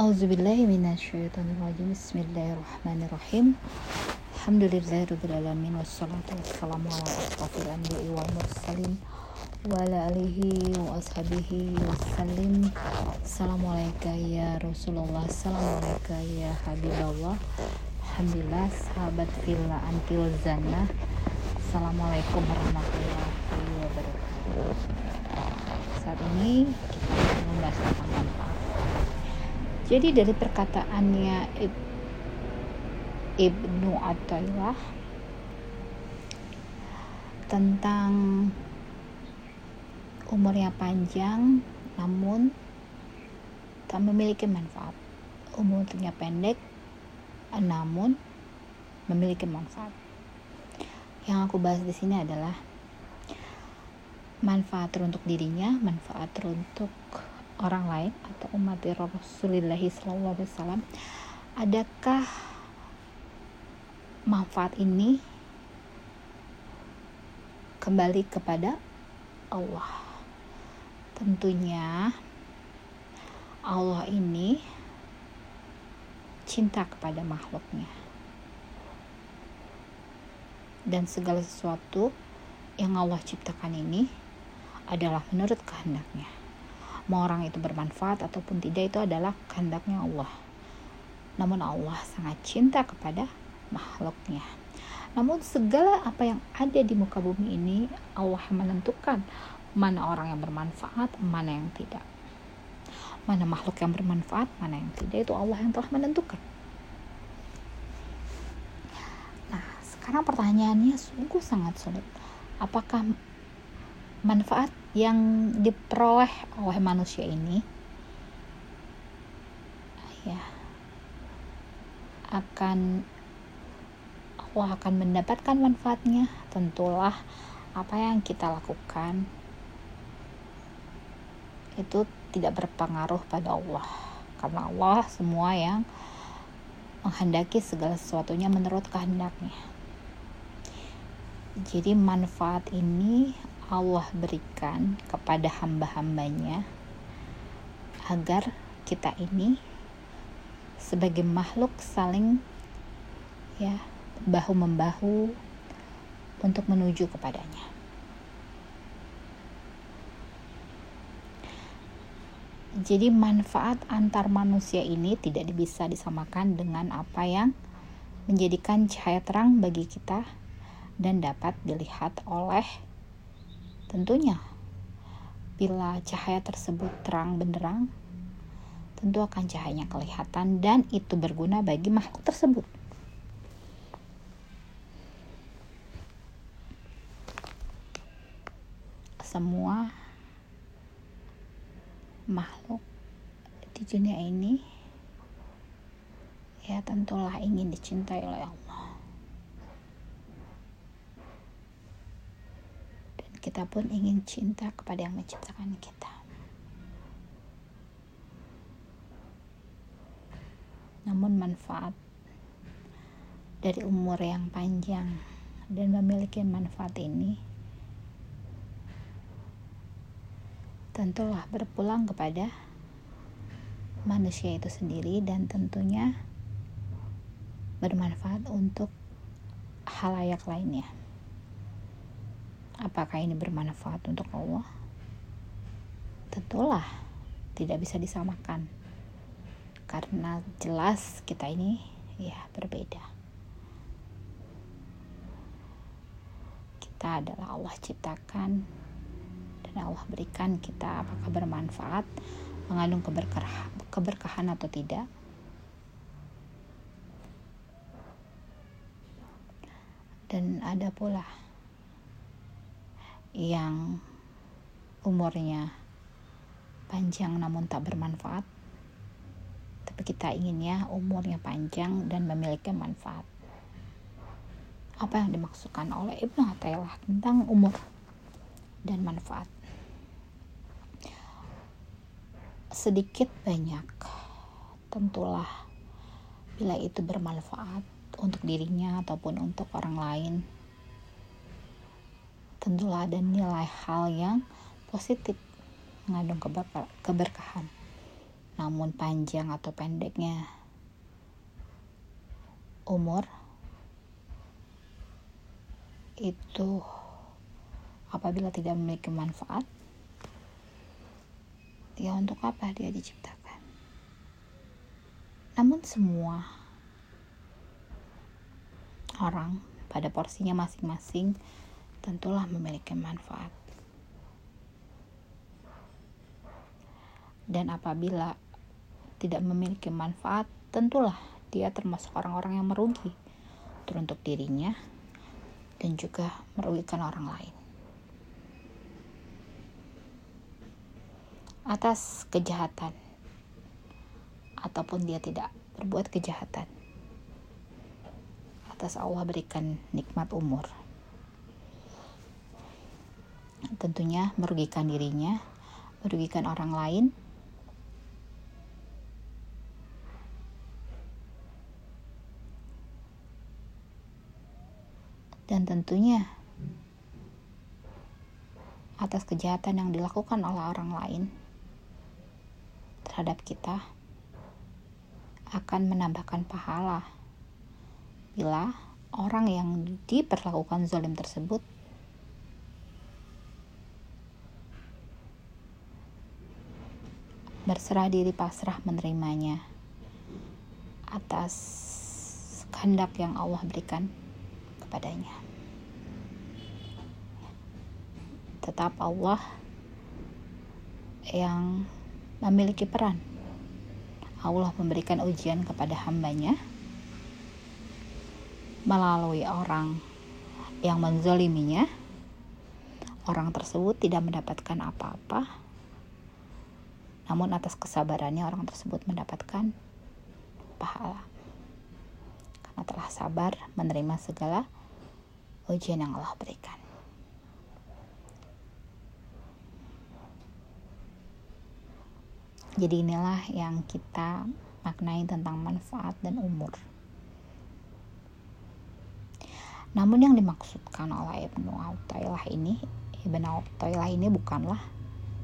Auzubillahiminasyaitonirrajim Bismillahirrahmanirrahim. Alhamdulillahirrahmanirrahim Wassalatu wassalamu ala anbiya'i wal mursalin Wa ala alihi wa ashabihi wassalim. Assalamualaikum ya Rasulullah. Assalamualaikum ya Alhamdulillah sahabat villa antil Assalamualaikum warahmatullahi wabarakatuh. Saat ini kita membahas tentang jadi dari perkataannya Ibnu Athaillah tentang umurnya panjang namun tak memiliki manfaat. Umurnya pendek namun memiliki manfaat. Yang aku bahas di sini adalah manfaat untuk dirinya, manfaat untuk orang lain atau umat Rasulullah SAW adakah manfaat ini kembali kepada Allah? Tentunya Allah ini cinta kepada makhluknya dan segala sesuatu yang Allah ciptakan ini adalah menurut kehendaknya mau orang itu bermanfaat ataupun tidak itu adalah kehendaknya Allah. Namun Allah sangat cinta kepada makhluknya. Namun segala apa yang ada di muka bumi ini Allah menentukan mana orang yang bermanfaat mana yang tidak. Mana makhluk yang bermanfaat mana yang tidak itu Allah yang telah menentukan. Nah sekarang pertanyaannya sungguh sangat sulit. Apakah manfaat yang diperoleh oleh manusia ini ya akan Allah akan mendapatkan manfaatnya. Tentulah apa yang kita lakukan itu tidak berpengaruh pada Allah. Karena Allah semua yang menghendaki segala sesuatunya menurut kehendaknya. Jadi manfaat ini Allah berikan kepada hamba-hambanya agar kita ini sebagai makhluk saling ya bahu membahu untuk menuju kepadanya. Jadi manfaat antar manusia ini tidak bisa disamakan dengan apa yang menjadikan cahaya terang bagi kita dan dapat dilihat oleh Tentunya, bila cahaya tersebut terang benderang, tentu akan cahayanya kelihatan dan itu berguna bagi makhluk tersebut. Semua makhluk di dunia ini ya tentulah ingin dicintai oleh Allah. Kita pun ingin cinta kepada yang menciptakan kita. Namun manfaat dari umur yang panjang dan memiliki manfaat ini tentulah berpulang kepada manusia itu sendiri dan tentunya bermanfaat untuk halayak lainnya apakah ini bermanfaat untuk Allah? Tentulah tidak bisa disamakan. Karena jelas kita ini ya berbeda. Kita adalah Allah ciptakan dan Allah berikan kita apakah bermanfaat, mengandung keberkah, keberkahan atau tidak. Dan ada pula yang umurnya panjang namun tak bermanfaat. Tapi kita inginnya umurnya panjang dan memiliki manfaat. Apa yang dimaksudkan oleh Ibnu Athaillah tentang umur dan manfaat? Sedikit banyak tentulah bila itu bermanfaat untuk dirinya ataupun untuk orang lain tentulah ada nilai hal yang positif mengandung keberkahan. namun panjang atau pendeknya umur itu apabila tidak memiliki manfaat ya untuk apa dia diciptakan namun semua orang pada porsinya masing-masing tentulah memiliki manfaat dan apabila tidak memiliki manfaat tentulah dia termasuk orang-orang yang merugi teruntuk dirinya dan juga merugikan orang lain. Atas kejahatan ataupun dia tidak berbuat kejahatan. Atas Allah berikan nikmat umur. Tentunya merugikan dirinya, merugikan orang lain, dan tentunya atas kejahatan yang dilakukan oleh orang lain terhadap kita akan menambahkan pahala. Bila orang yang diperlakukan zalim tersebut berserah diri pasrah menerimanya atas kehendak yang Allah berikan kepadanya. Tetap Allah yang memiliki peran. Allah memberikan ujian kepada hambanya melalui orang yang menzoliminya. Orang tersebut tidak mendapatkan apa-apa, namun atas kesabarannya orang tersebut mendapatkan pahala karena telah sabar menerima segala ujian yang Allah berikan. Jadi inilah yang kita maknai tentang manfaat dan umur. Namun yang dimaksudkan oleh Ibnu Athaillah ini, Ibnu Athaillah ini bukanlah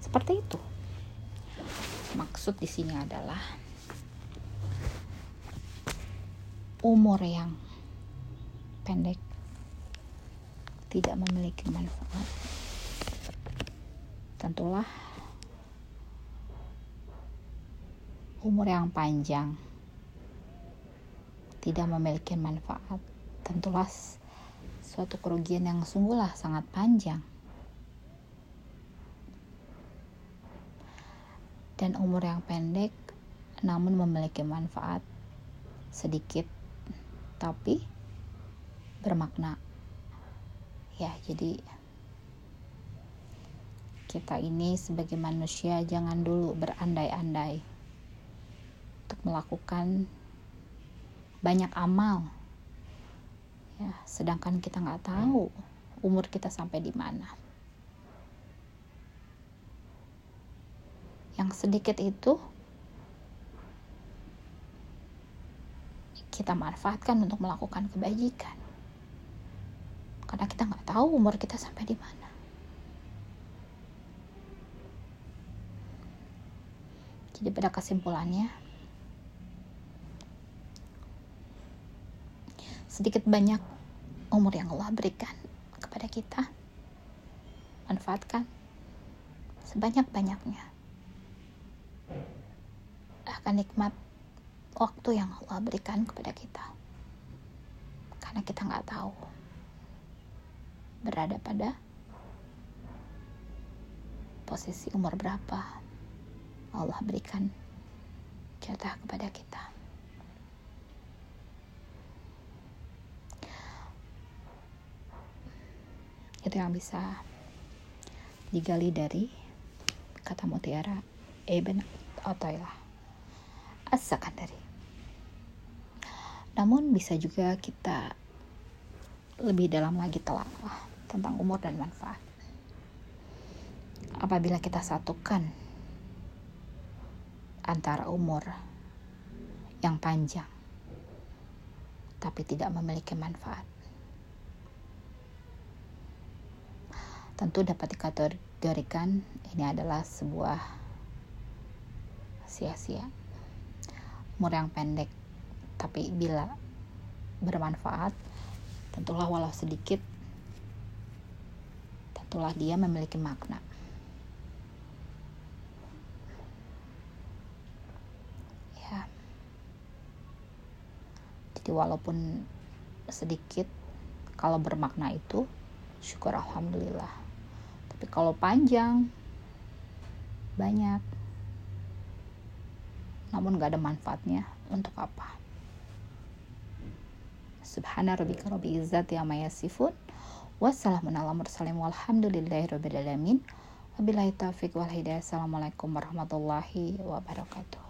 seperti itu. Maksud di sini adalah umur yang pendek tidak memiliki manfaat. Tentulah umur yang panjang tidak memiliki manfaat. Tentulah suatu kerugian yang sungguhlah sangat panjang dan umur yang pendek namun memiliki manfaat sedikit tapi bermakna. Ya jadi kita ini sebagai manusia jangan dulu berandai-andai untuk melakukan banyak amal. Ya sedangkan kita nggak tahu umur kita sampai di mana yang sedikit itu kita manfaatkan untuk melakukan kebajikan. Karena kita nggak tahu umur kita sampai di mana. Jadi pada kesimpulannya sedikit banyak umur yang Allah berikan kepada kita manfaatkan sebanyak-banyaknya akan nikmat waktu yang Allah berikan kepada kita karena kita nggak tahu berada pada posisi umur berapa Allah berikan jatah kepada kita. Itu yang bisa digali dari kata mutiara Ibn Athaillah As-Sakandari. Namun bisa juga kita lebih dalam lagi telah tentang umur dan manfaat. Apabila kita satukan antara umur yang panjang tapi tidak memiliki manfaat. Tentu dapat dikategorikan ini adalah sebuah sia-sia umur yang pendek tapi bila bermanfaat tentulah walau sedikit tentulah dia memiliki makna. Ya. Jadi walaupun sedikit kalau bermakna itu syukur alhamdulillah. Tapi kalau panjang banyak namun gak ada manfaatnya untuk apa? Subhana rabbika rabbil izzati amma yasifun. Wassalamun ala mursalin walhamdulillahi rabbil alamin. Wabillahi taufiq wal hidayah. Assalamualaikum warahmatullahi wabarakatuh